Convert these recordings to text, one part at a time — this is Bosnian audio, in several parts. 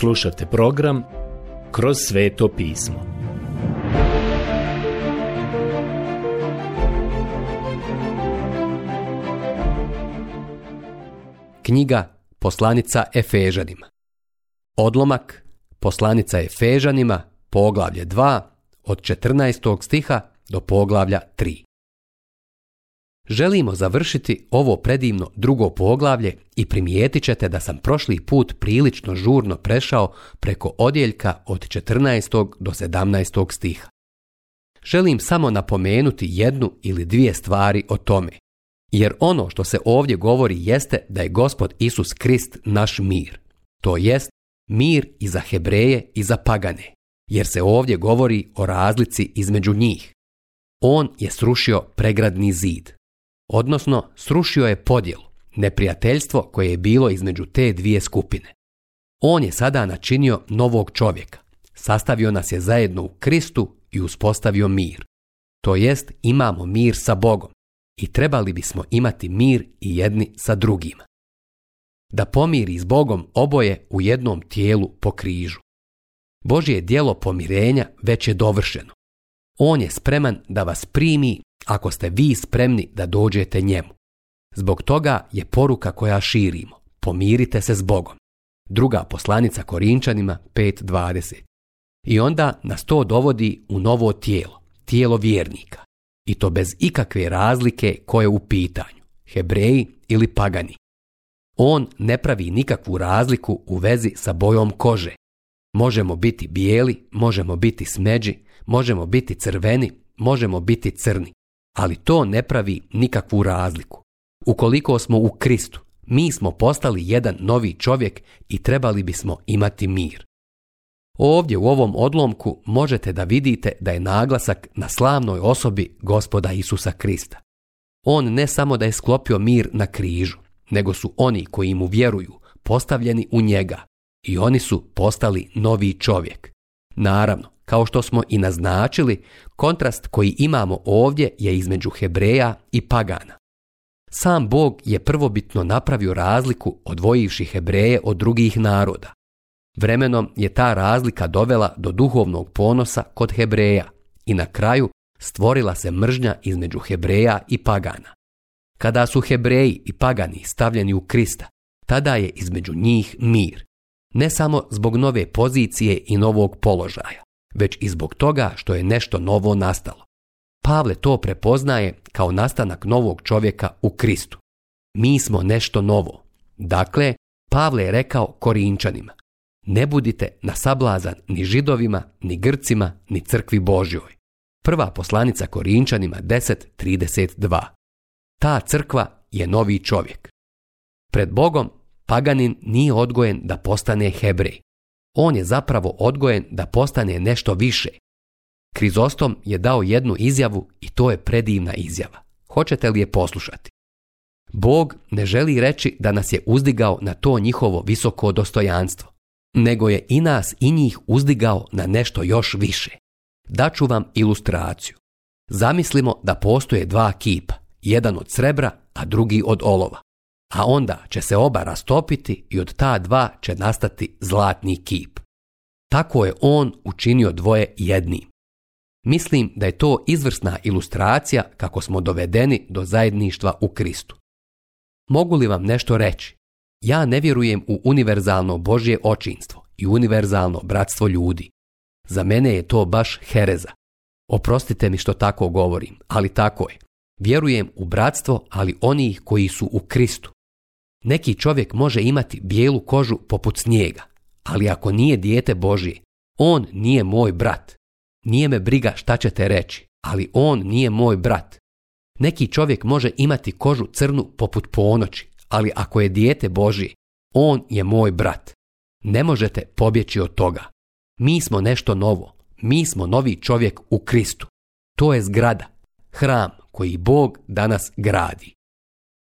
Slušate program Kroz sveto pismo. Knjiga Poslanica Efežanima Odlomak Poslanica Efežanima Poglavlje 2 od 14. stiha do poglavlja 3 Želimo završiti ovo predivno drugo poglavlje i primijetit ćete da sam prošli put prilično žurno prešao preko odjeljka od 14. do 17. stiha. Želim samo napomenuti jednu ili dvije stvari o tome, jer ono što se ovdje govori jeste da je Gospod Isus Krist naš mir, to jest mir i za Hebreje i za pagane, jer se ovdje govori o razlici između njih. On je srušio pregradni zid odnosno srušio je podjelu, neprijateljstvo koje je bilo između te dvije skupine. On je sada načinio novog čovjeka, sastavio nas je zajedno u Kristu i uspostavio mir. To jest imamo mir sa Bogom i trebali bismo imati mir i jedni sa drugima. Da pomiri s Bogom oboje u jednom tijelu po križu. Božje dijelo pomirenja već je dovršeno. On je spreman da vas primi ako ste vi spremni da dođete njemu. Zbog toga je poruka koja širimo. Pomirite se s Bogom. Druga poslanica Korinčanima 5.20. I onda nas to dovodi u novo tijelo, tijelo vjernika. I to bez ikakve razlike koje u pitanju, hebreji ili pagani. On ne pravi nikakvu razliku u vezi sa bojom kože. Možemo biti bijeli, možemo biti smeđi, možemo biti crveni, možemo biti crni ali to ne pravi nikakvu razliku. Ukoliko smo u Kristu, mi smo postali jedan novi čovjek i trebali bismo imati mir. Ovdje u ovom odlomku možete da vidite da je naglasak na slavnoj osobi gospoda Isusa Krista. On ne samo da je sklopio mir na križu, nego su oni koji mu vjeruju postavljeni u njega i oni su postali novi čovjek. Naravno, kao što smo i naznačili, kontrast koji imamo ovdje je između Hebreja i Pagana. Sam Bog je prvobitno napravio razliku odvojivši Hebreje od drugih naroda. Vremenom je ta razlika dovela do duhovnog ponosa kod Hebreja i na kraju stvorila se mržnja između Hebreja i Pagana. Kada su Hebreji i Pagani stavljeni u Krista, tada je između njih mir, ne samo zbog nove pozicije i novog položaja, već i zbog toga što je nešto novo nastalo. Pavle to prepoznaje kao nastanak novog čovjeka u Kristu. Mi smo nešto novo. Dakle, Pavle je rekao Korinčanima, ne budite na sablazan ni židovima, ni grcima, ni crkvi Božjoj. Prva poslanica Korinčanima 10.32. Ta crkva je novi čovjek. Pred Bogom paganin nije odgojen da postane hebrej on je zapravo odgojen da postane nešto više. Krizostom je dao jednu izjavu i to je predivna izjava. Hoćete li je poslušati? Bog ne želi reći da nas je uzdigao na to njihovo visoko dostojanstvo, nego je i nas i njih uzdigao na nešto još više. Daću vam ilustraciju. Zamislimo da postoje dva kipa, jedan od srebra, a drugi od olova a onda će se oba rastopiti i od ta dva će nastati zlatni kip. Tako je on učinio dvoje jednim. Mislim da je to izvrsna ilustracija kako smo dovedeni do zajedništva u Kristu. Mogu li vam nešto reći? Ja ne vjerujem u univerzalno Božje očinstvo i univerzalno bratstvo ljudi. Za mene je to baš hereza. Oprostite mi što tako govorim, ali tako je. Vjerujem u bratstvo, ali onih koji su u Kristu. Neki čovjek može imati bijelu kožu poput snijega, ali ako nije dijete Božije, on nije moj brat. Nije me briga šta ćete reći, ali on nije moj brat. Neki čovjek može imati kožu crnu poput ponoći, ali ako je dijete Božije, on je moj brat. Ne možete pobjeći od toga. Mi smo nešto novo. Mi smo novi čovjek u Kristu. To je zgrada, hram koji Bog danas gradi.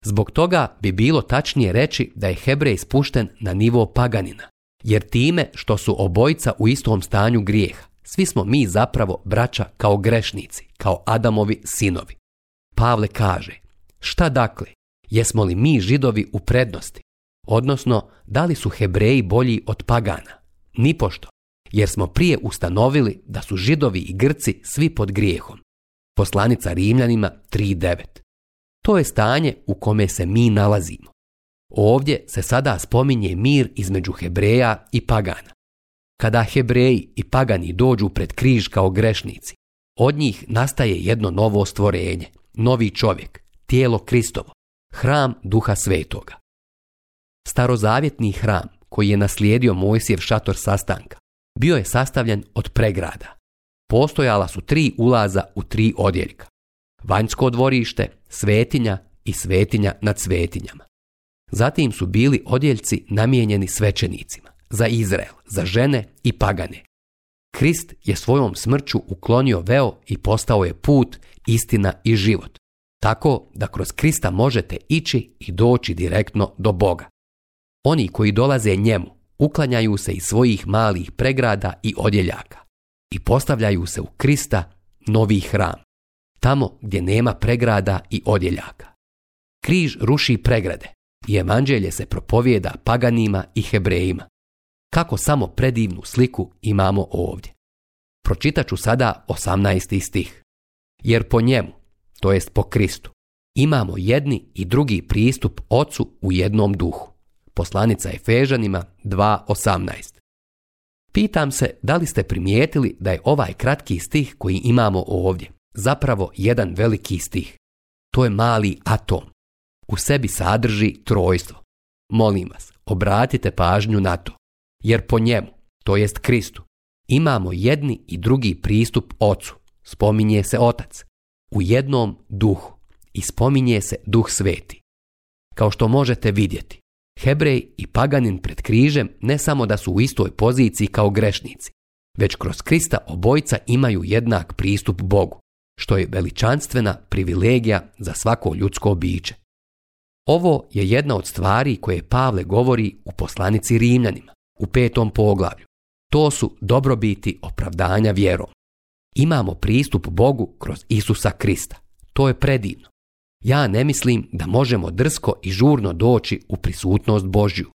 Zbog toga bi bilo tačnije reći da je Hebrej spušten na nivo paganina, jer time što su obojica u istom stanju grijeha, svi smo mi zapravo braća kao grešnici, kao Adamovi sinovi. Pavle kaže, šta dakle, jesmo li mi židovi u prednosti? Odnosno, da li su Hebreji bolji od pagana? Nipošto, jer smo prije ustanovili da su židovi i grci svi pod grijehom. Poslanica Rimljanima 3.9 to je stanje u kome se mi nalazimo. Ovdje se sada spominje mir između Hebreja i Pagana. Kada Hebreji i Pagani dođu pred križ kao grešnici, od njih nastaje jedno novo stvorenje, novi čovjek, tijelo Kristovo, hram Duha Svetoga. Starozavjetni hram koji je naslijedio Mojsijev šator sastanka bio je sastavljen od pregrada. Postojala su tri ulaza u tri odjeljka vanjsko dvorište, svetinja i svetinja nad svetinjama. Zatim su bili odjeljci namijenjeni svećenicima, za Izrael, za žene i pagane. Krist je svojom smrću uklonio veo i postao je put, istina i život, tako da kroz Krista možete ići i doći direktno do Boga. Oni koji dolaze njemu uklanjaju se iz svojih malih pregrada i odjeljaka i postavljaju se u Krista novi hram tamo gdje nema pregrada i odjeljaka. Križ ruši pregrade i evanđelje se propovijeda paganima i hebrejima. Kako samo predivnu sliku imamo ovdje. Pročitat ću sada 18. stih. Jer po njemu, to jest po Kristu, imamo jedni i drugi pristup Ocu u jednom duhu. Poslanica Efežanima 2.18. Pitam se da li ste primijetili da je ovaj kratki stih koji imamo ovdje, zapravo jedan veliki stih. To je mali atom. U sebi sadrži trojstvo. Molim vas, obratite pažnju na to. Jer po njemu, to jest Kristu, imamo jedni i drugi pristup ocu. Spominje se otac. U jednom duhu. I spominje se duh sveti. Kao što možete vidjeti, Hebrej i paganin pred križem ne samo da su u istoj poziciji kao grešnici, već kroz Krista obojca imaju jednak pristup Bogu što je veličanstvena privilegija za svako ljudsko biće. Ovo je jedna od stvari koje Pavle govori u poslanici Rimljanima, u petom poglavlju. To su dobrobiti opravdanja vjerom. Imamo pristup Bogu kroz Isusa Krista. To je predivno. Ja ne mislim da možemo drsko i žurno doći u prisutnost Božju,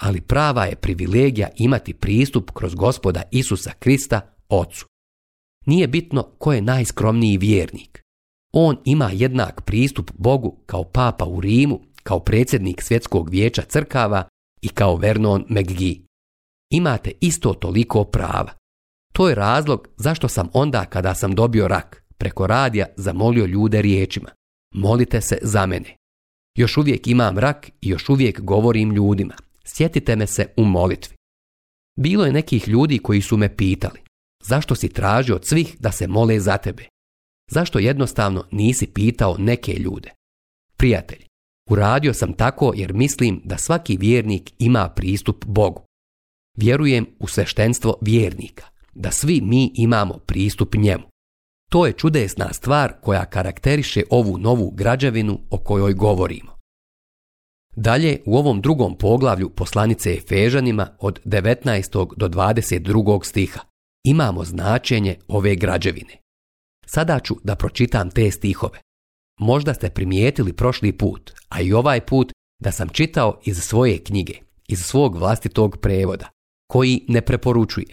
ali prava je privilegija imati pristup kroz gospoda Isusa Krista, Ocu. Nije bitno ko je najskromniji vjernik. On ima jednak pristup Bogu kao papa u Rimu, kao predsjednik svjetskog vijeća crkava i kao Vernon McGee. Imate isto toliko prava. To je razlog zašto sam onda kada sam dobio rak preko radija zamolio ljude riječima. Molite se za mene. Još uvijek imam rak i još uvijek govorim ljudima. Sjetite me se u molitvi. Bilo je nekih ljudi koji su me pitali, Zašto si tražio od svih da se mole za tebe? Zašto jednostavno nisi pitao neke ljude? Prijatelj, uradio sam tako jer mislim da svaki vjernik ima pristup Bogu. Vjerujem u sveštenstvo vjernika, da svi mi imamo pristup njemu. To je čudesna stvar koja karakteriše ovu novu građevinu o kojoj govorimo. Dalje u ovom drugom poglavlju poslanice Efežanima od 19. do 22. stiha imamo značenje ove građevine. Sada ću da pročitam te stihove. Možda ste primijetili prošli put, a i ovaj put, da sam čitao iz svoje knjige, iz svog vlastitog prevoda, koji ne preporučuje.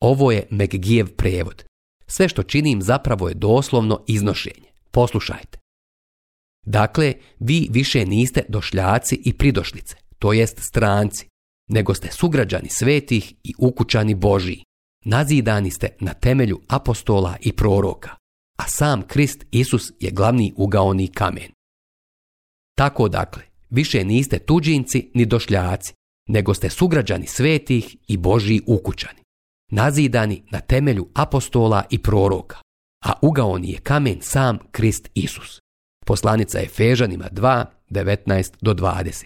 Ovo je Megijev prevod. Sve što činim zapravo je doslovno iznošenje. Poslušajte. Dakle, vi više niste došljaci i pridošlice, to jest stranci, nego ste sugrađani svetih i ukućani Božiji. Nazidani ste na temelju apostola i proroka, a sam Krist Isus je glavni ugaoni kamen. Tako dakle, više niste tuđinci ni došljaci, nego ste sugrađani svetih i Božji ukućani, nazidani na temelju apostola i proroka, a ugaoni je kamen sam Krist Isus. Poslanica Efežanima 2, 19 do 20.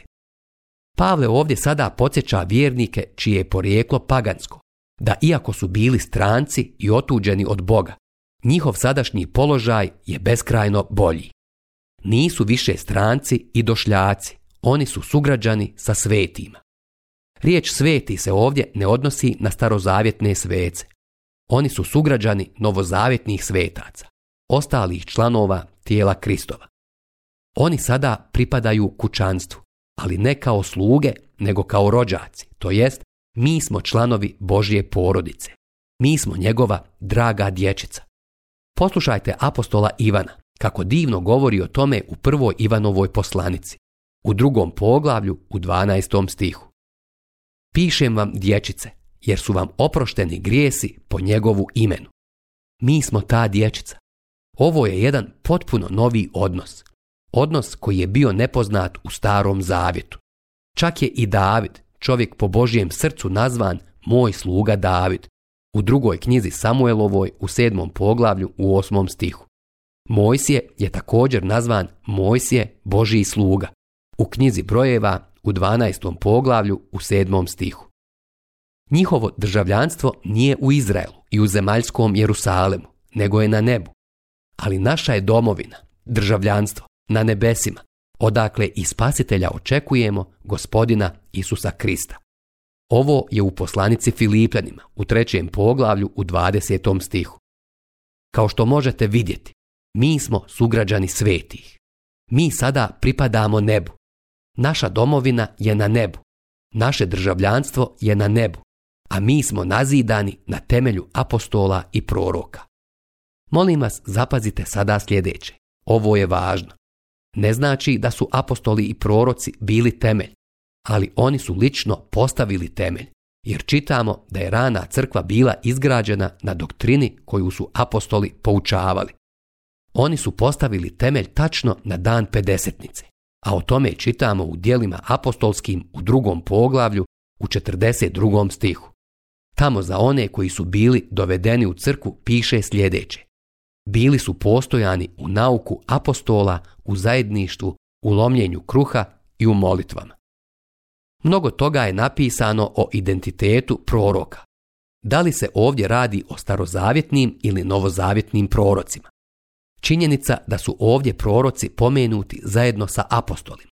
Pavle ovdje sada podsjeća vjernike čije je porijeklo pagansko, da iako su bili stranci i otuđeni od Boga, njihov sadašnji položaj je beskrajno bolji. Nisu više stranci i došljaci, oni su sugrađani sa svetima. Riječ sveti se ovdje ne odnosi na starozavjetne svece. Oni su sugrađani novozavjetnih svetaca, ostalih članova tijela Kristova. Oni sada pripadaju kućanstvu, ali ne kao sluge, nego kao rođaci, to jest mi smo članovi Božje porodice. Mi smo njegova draga dječica. Poslušajte apostola Ivana kako divno govori o tome u prvoj Ivanovoj poslanici, u drugom poglavlju u 12. stihu. Pišem vam dječice, jer su vam oprošteni grijesi po njegovu imenu. Mi smo ta dječica. Ovo je jedan potpuno novi odnos. Odnos koji je bio nepoznat u starom zavjetu. Čak je i David, čovjek po Božijem srcu nazvan moj sluga David, u drugoj knjizi Samuelovoj u sedmom poglavlju u osmom stihu. Mojsije je također nazvan Mojsije Božiji sluga u knjizi brojeva u 12. poglavlju u sedmom stihu. Njihovo državljanstvo nije u Izraelu i u zemaljskom Jerusalemu, nego je na nebu. Ali naša je domovina, državljanstvo, na nebesima, odakle i spasitelja očekujemo gospodina Isusa Krista. Ovo je u poslanici Filipljanima u trećem poglavlju u 20. stihu. Kao što možete vidjeti, mi smo sugrađani svetih. Mi sada pripadamo nebu. Naša domovina je na nebu. Naše državljanstvo je na nebu. A mi smo nazidani na temelju apostola i proroka. Molim vas, zapazite sada sljedeće. Ovo je važno ne znači da su apostoli i proroci bili temelj, ali oni su lično postavili temelj, jer čitamo da je rana crkva bila izgrađena na doktrini koju su apostoli poučavali. Oni su postavili temelj tačno na dan pedesetnice, a o tome čitamo u dijelima apostolskim u drugom poglavlju u 42. stihu. Tamo za one koji su bili dovedeni u crku piše sljedeće bili su postojani u nauku apostola, u zajedništvu, u lomljenju kruha i u molitvama. Mnogo toga je napisano o identitetu proroka. Da li se ovdje radi o starozavjetnim ili novozavjetnim prorocima? Činjenica da su ovdje proroci pomenuti zajedno sa apostolima.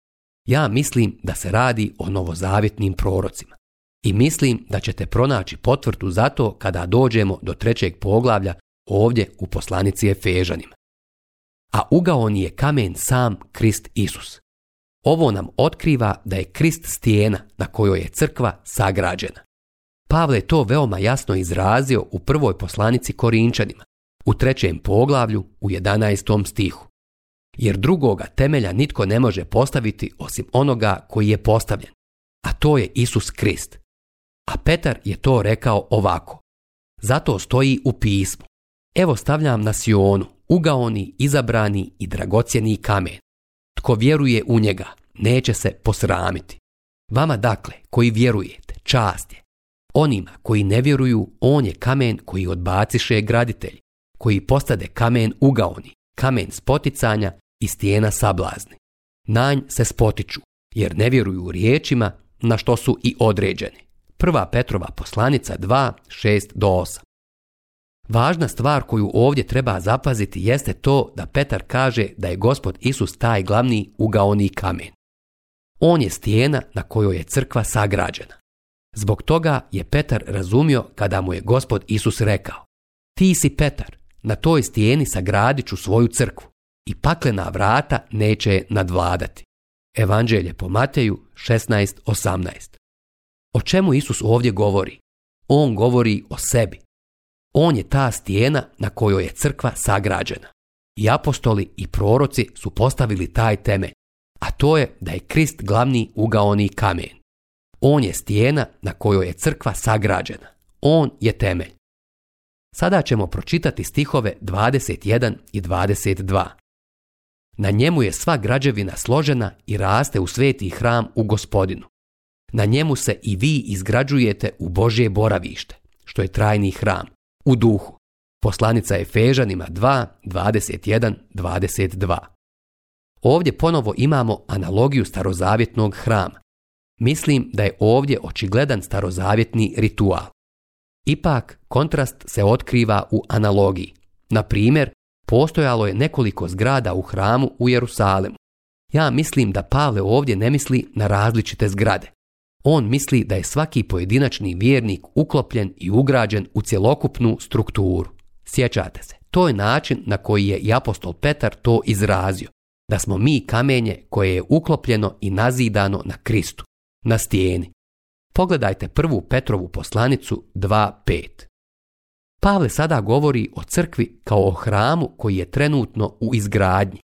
Ja mislim da se radi o novozavjetnim prorocima. I mislim da ćete pronaći potvrdu za to kada dođemo do trećeg poglavlja ovdje u poslanici Fežanim. A ugao je kamen sam Krist Isus. Ovo nam otkriva da je Krist stijena na kojoj je crkva sagrađena. Pavle je to veoma jasno izrazio u prvoj poslanici Korinčanima, u trećem poglavlju u 11. stihu. Jer drugoga temelja nitko ne može postaviti osim onoga koji je postavljen, a to je Isus Krist. A Petar je to rekao ovako. Zato stoji u pismu. Evo stavljam na Sionu, ugaoni, izabrani i dragocjeni kamen. Tko vjeruje u njega, neće se posramiti. Vama dakle, koji vjerujete, čast je. Onima koji ne vjeruju, on je kamen koji odbaciše graditelj, koji postade kamen ugaoni, kamen spoticanja i stijena sablazni. nj se spotiču, jer ne vjeruju riječima na što su i određeni. Prva Petrova poslanica 2, 6 do 8. Važna stvar koju ovdje treba zapaziti jeste to da Petar kaže da je gospod Isus taj glavni ugaoni kamen. On je stijena na kojoj je crkva sagrađena. Zbog toga je Petar razumio kada mu je gospod Isus rekao Ti si Petar, na toj stijeni sagradit ću svoju crkvu i paklena vrata neće je nadvladati. Evanđelje po Mateju 16.18 O čemu Isus ovdje govori? On govori o sebi. On je ta stijena na kojoj je crkva sagrađena. I apostoli i proroci su postavili taj temelj, a to je da je Krist glavni ugaoni kamen. On je stijena na kojoj je crkva sagrađena. On je temelj. Sada ćemo pročitati stihove 21 i 22. Na njemu je sva građevina složena i raste u sveti hram u gospodinu. Na njemu se i vi izgrađujete u Božje boravište, što je trajni hram, u duhu. Poslanica Efežanima 2, 21, Ovdje ponovo imamo analogiju starozavjetnog hrama. Mislim da je ovdje očigledan starozavjetni ritual. Ipak, kontrast se otkriva u analogiji. Na primjer, postojalo je nekoliko zgrada u hramu u Jerusalemu. Ja mislim da Pavle ovdje ne misli na različite zgrade, on misli da je svaki pojedinačni vjernik uklopljen i ugrađen u cjelokupnu strukturu. Sjećate se, to je način na koji je i apostol Petar to izrazio, da smo mi kamenje koje je uklopljeno i nazidano na Kristu, na stijeni. Pogledajte prvu Petrovu poslanicu 2.5. Pavle sada govori o crkvi kao o hramu koji je trenutno u izgradnji.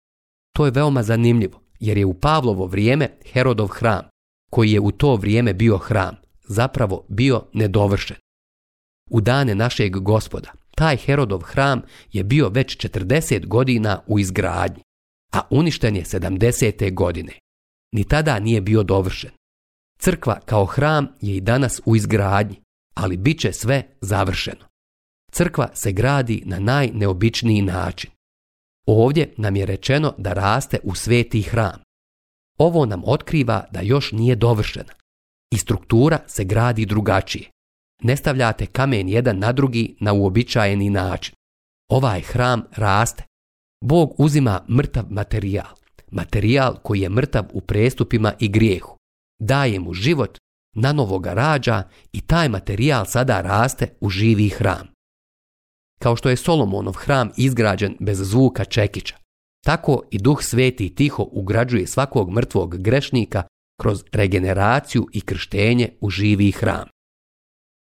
To je veoma zanimljivo, jer je u Pavlovo vrijeme Herodov hram, koji je u to vrijeme bio hram, zapravo bio nedovršen. U dane našeg gospoda, taj Herodov hram je bio već 40 godina u izgradnji, a uništen je 70. godine. Ni tada nije bio dovršen. Crkva kao hram je i danas u izgradnji, ali bit će sve završeno. Crkva se gradi na najneobičniji način. Ovdje nam je rečeno da raste u sveti hram. Ovo nam otkriva da još nije dovršena. I struktura se gradi drugačije. Ne stavljate kamen jedan na drugi na uobičajeni način. Ovaj hram raste. Bog uzima mrtav materijal. Materijal koji je mrtav u prestupima i grijehu. Daje mu život, na novoga rađa i taj materijal sada raste u živi hram. Kao što je Solomonov hram izgrađen bez zvuka čekića. Tako i Duh Sveti tiho ugrađuje svakog mrtvog grešnika kroz regeneraciju i krštenje u živi hram.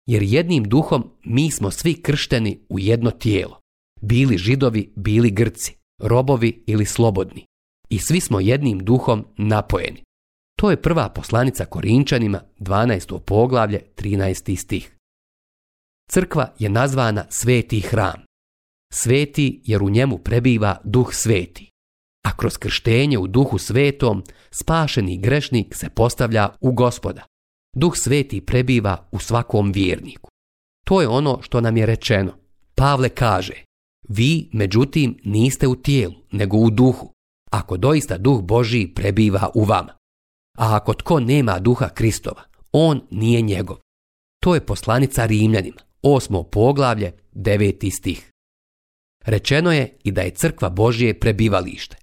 Jer jednim duhom mi smo svi kršteni u jedno tijelo. Bili židovi, bili grci, robovi ili slobodni. I svi smo jednim duhom napojeni. To je prva poslanica Korinčanima, 12. poglavlje, 13. stih. Crkva je nazvana Sveti hram. Sveti jer u njemu prebiva Duh Sveti a kroz krštenje u duhu svetom spašeni grešnik se postavlja u gospoda. Duh sveti prebiva u svakom vjerniku. To je ono što nam je rečeno. Pavle kaže, vi međutim niste u tijelu, nego u duhu, ako doista duh Božiji prebiva u vama. A ako tko nema duha Kristova, on nije njegov. To je poslanica Rimljanima, osmo poglavlje, deveti stih. Rečeno je i da je crkva Božije prebivalište,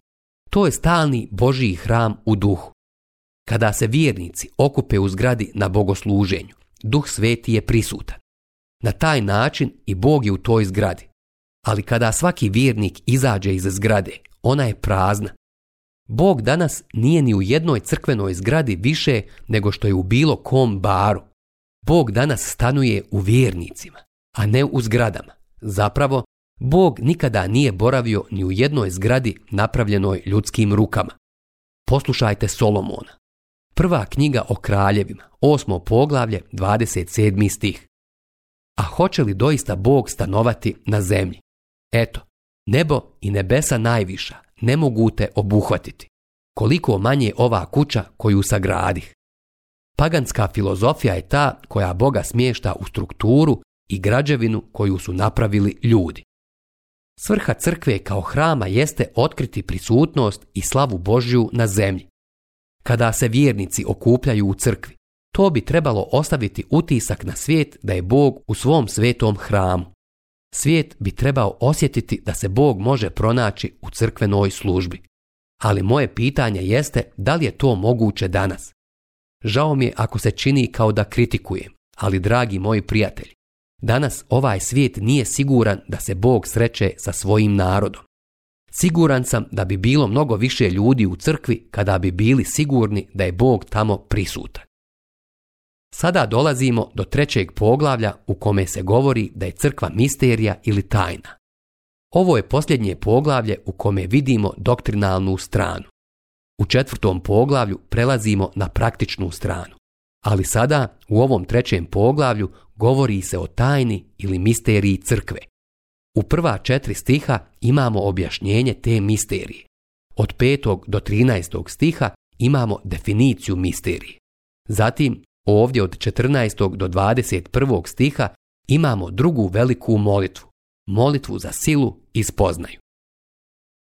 to je stalni božji hram u duhu. Kada se vjernici okupe u zgradi na bogosluženju, duh sveti je prisutan. Na taj način i Bog je u toj zgradi. Ali kada svaki vjernik izađe iz zgrade, ona je prazna. Bog danas nije ni u jednoj crkvenoj zgradi više nego što je u bilo kom baru. Bog danas stanuje u vjernicima, a ne u zgradama. Zapravo, Bog nikada nije boravio ni u jednoj zgradi napravljenoj ljudskim rukama. Poslušajte Solomona. Prva knjiga o kraljevima, osmo poglavlje, 27. stih. A hoće li doista Bog stanovati na zemlji? Eto, nebo i nebesa najviša ne mogu te obuhvatiti. Koliko manje ova kuća koju sagradih. Paganska filozofija je ta koja Boga smješta u strukturu i građevinu koju su napravili ljudi. Svrha crkve kao hrama jeste otkriti prisutnost i slavu Božju na zemlji. Kada se vjernici okupljaju u crkvi, to bi trebalo ostaviti utisak na svijet da je Bog u svom svetom hramu. Svijet bi trebao osjetiti da se Bog može pronaći u crkvenoj službi. Ali moje pitanje jeste da li je to moguće danas. Žao mi je ako se čini kao da kritikujem, ali dragi moji prijatelji, Danas ovaj svijet nije siguran da se Bog sreće sa svojim narodom. Siguran sam da bi bilo mnogo više ljudi u crkvi kada bi bili sigurni da je Bog tamo prisutan. Sada dolazimo do trećeg poglavlja u kome se govori da je crkva misterija ili tajna. Ovo je posljednje poglavlje u kome vidimo doktrinalnu stranu. U četvrtom poglavlju prelazimo na praktičnu stranu. Ali sada u ovom trećem poglavlju govori se o tajni ili misteriji crkve. U prva četiri stiha imamo objašnjenje te misterije. Od petog do 13. stiha imamo definiciju misterije. Zatim ovdje od 14. do 21. stiha imamo drugu veliku molitvu, molitvu za silu i spoznaju.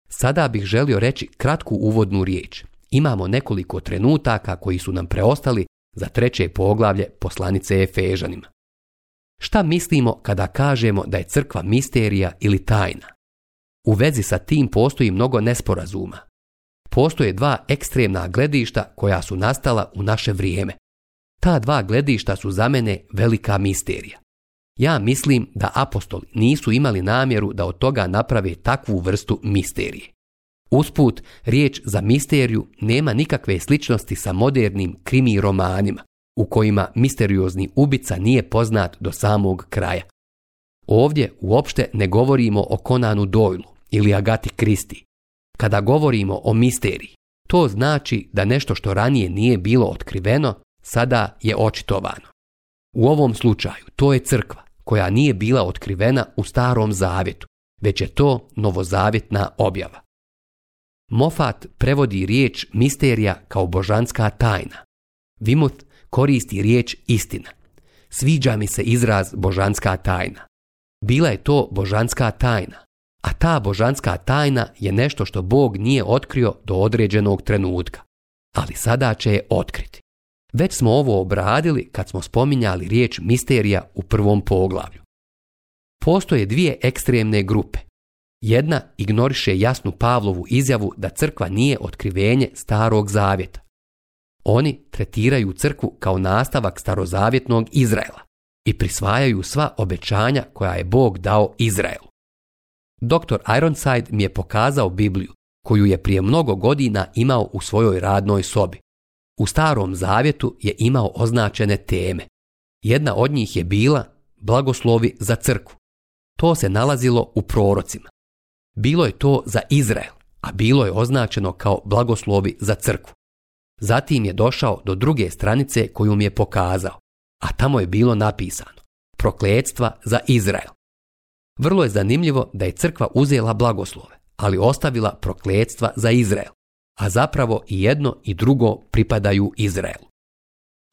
Sada bih želio reći kratku uvodnu riječ. Imamo nekoliko trenutaka koji su nam preostali za treće poglavlje poslanice Efežanima. Šta mislimo kada kažemo da je crkva misterija ili tajna? U vezi sa tim postoji mnogo nesporazuma. Postoje dva ekstremna gledišta koja su nastala u naše vrijeme. Ta dva gledišta su za mene velika misterija. Ja mislim da apostoli nisu imali namjeru da od toga naprave takvu vrstu misterije. Usput, riječ za misteriju nema nikakve sličnosti sa modernim krimi romanima, u kojima misteriozni ubica nije poznat do samog kraja. Ovdje uopšte ne govorimo o Konanu Doylu ili Agati Kristi. Kada govorimo o misteriji, to znači da nešto što ranije nije bilo otkriveno, sada je očitovano. U ovom slučaju to je crkva koja nije bila otkrivena u starom zavjetu, već je to novozavjetna objava. Mofat prevodi riječ misterija kao božanska tajna. Vimut koristi riječ istina. Sviđa mi se izraz božanska tajna. Bila je to božanska tajna, a ta božanska tajna je nešto što Bog nije otkrio do određenog trenutka, ali sada će je otkriti. Već smo ovo obradili kad smo spominjali riječ misterija u prvom poglavlju. Postoje dvije ekstremne grupe. Jedna ignoriše jasnu Pavlovu izjavu da crkva nije otkrivenje starog zavjeta. Oni tretiraju crkvu kao nastavak starozavjetnog Izraela i prisvajaju sva obećanja koja je Bog dao Izraelu. Dr. Ironside mi je pokazao Bibliju koju je prije mnogo godina imao u svojoj radnoj sobi. U starom zavjetu je imao označene teme. Jedna od njih je bila blagoslovi za crkvu. To se nalazilo u prorocima. Bilo je to za Izrael, a bilo je označeno kao blagoslovi za crkvu. Zatim je došao do druge stranice koju mi je pokazao, a tamo je bilo napisano prokletstva za Izrael. Vrlo je zanimljivo da je crkva uzela blagoslove, ali ostavila prokletstva za Izrael, a zapravo i jedno i drugo pripadaju Izraelu.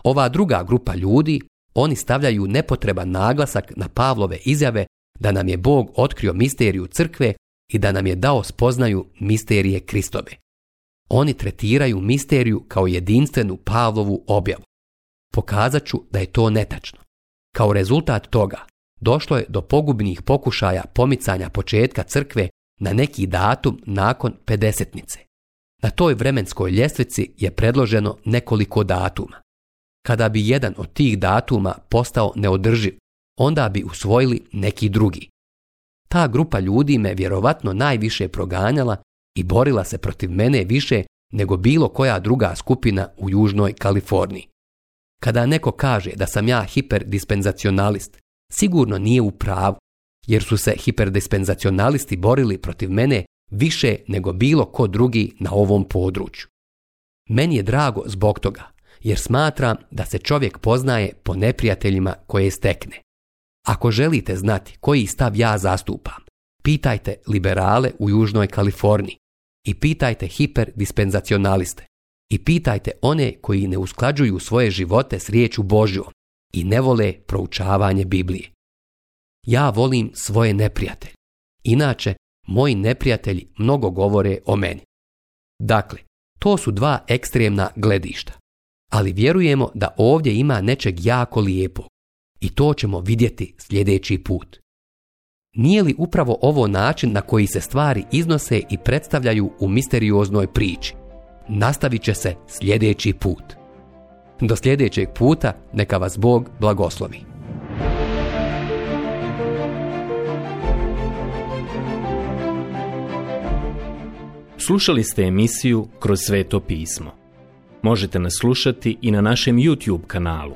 Ova druga grupa ljudi, oni stavljaju nepotreban naglasak na Pavlove izjave da nam je Bog otkrio misteriju crkve i da nam je dao spoznaju misterije Kristove. Oni tretiraju misteriju kao jedinstvenu Pavlovu objavu. Pokazat ću da je to netačno. Kao rezultat toga, došlo je do pogubnih pokušaja pomicanja početka crkve na neki datum nakon pedesetnice. Na toj vremenskoj ljestvici je predloženo nekoliko datuma. Kada bi jedan od tih datuma postao neodrživ, onda bi usvojili neki drugi ta grupa ljudi me vjerovatno najviše proganjala i borila se protiv mene više nego bilo koja druga skupina u Južnoj Kaliforniji. Kada neko kaže da sam ja hiperdispenzacionalist, sigurno nije u pravu, jer su se hiperdispenzacionalisti borili protiv mene više nego bilo ko drugi na ovom području. Meni je drago zbog toga, jer smatram da se čovjek poznaje po neprijateljima koje stekne. Ako želite znati koji stav ja zastupam, pitajte liberale u Južnoj Kaliforniji i pitajte hiperdispenzacionaliste i pitajte one koji ne usklađuju svoje živote s riječu Božjom i ne vole proučavanje Biblije. Ja volim svoje neprijatelje. Inače, moji neprijatelji mnogo govore o meni. Dakle, to su dva ekstremna gledišta. Ali vjerujemo da ovdje ima nečeg jako lijepog. I to ćemo vidjeti sljedeći put. Nije li upravo ovo način na koji se stvari iznose i predstavljaju u misterioznoj priči? Nastavit će se sljedeći put. Do sljedećeg puta neka vas Bog blagoslovi. Slušali ste emisiju Kroz sveto pismo. Možete nas slušati i na našem YouTube kanalu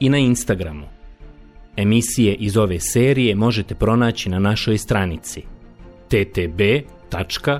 i na Instagramu. Emisije iz ove serije možete pronaći na našoj stranici ttb.twr.org.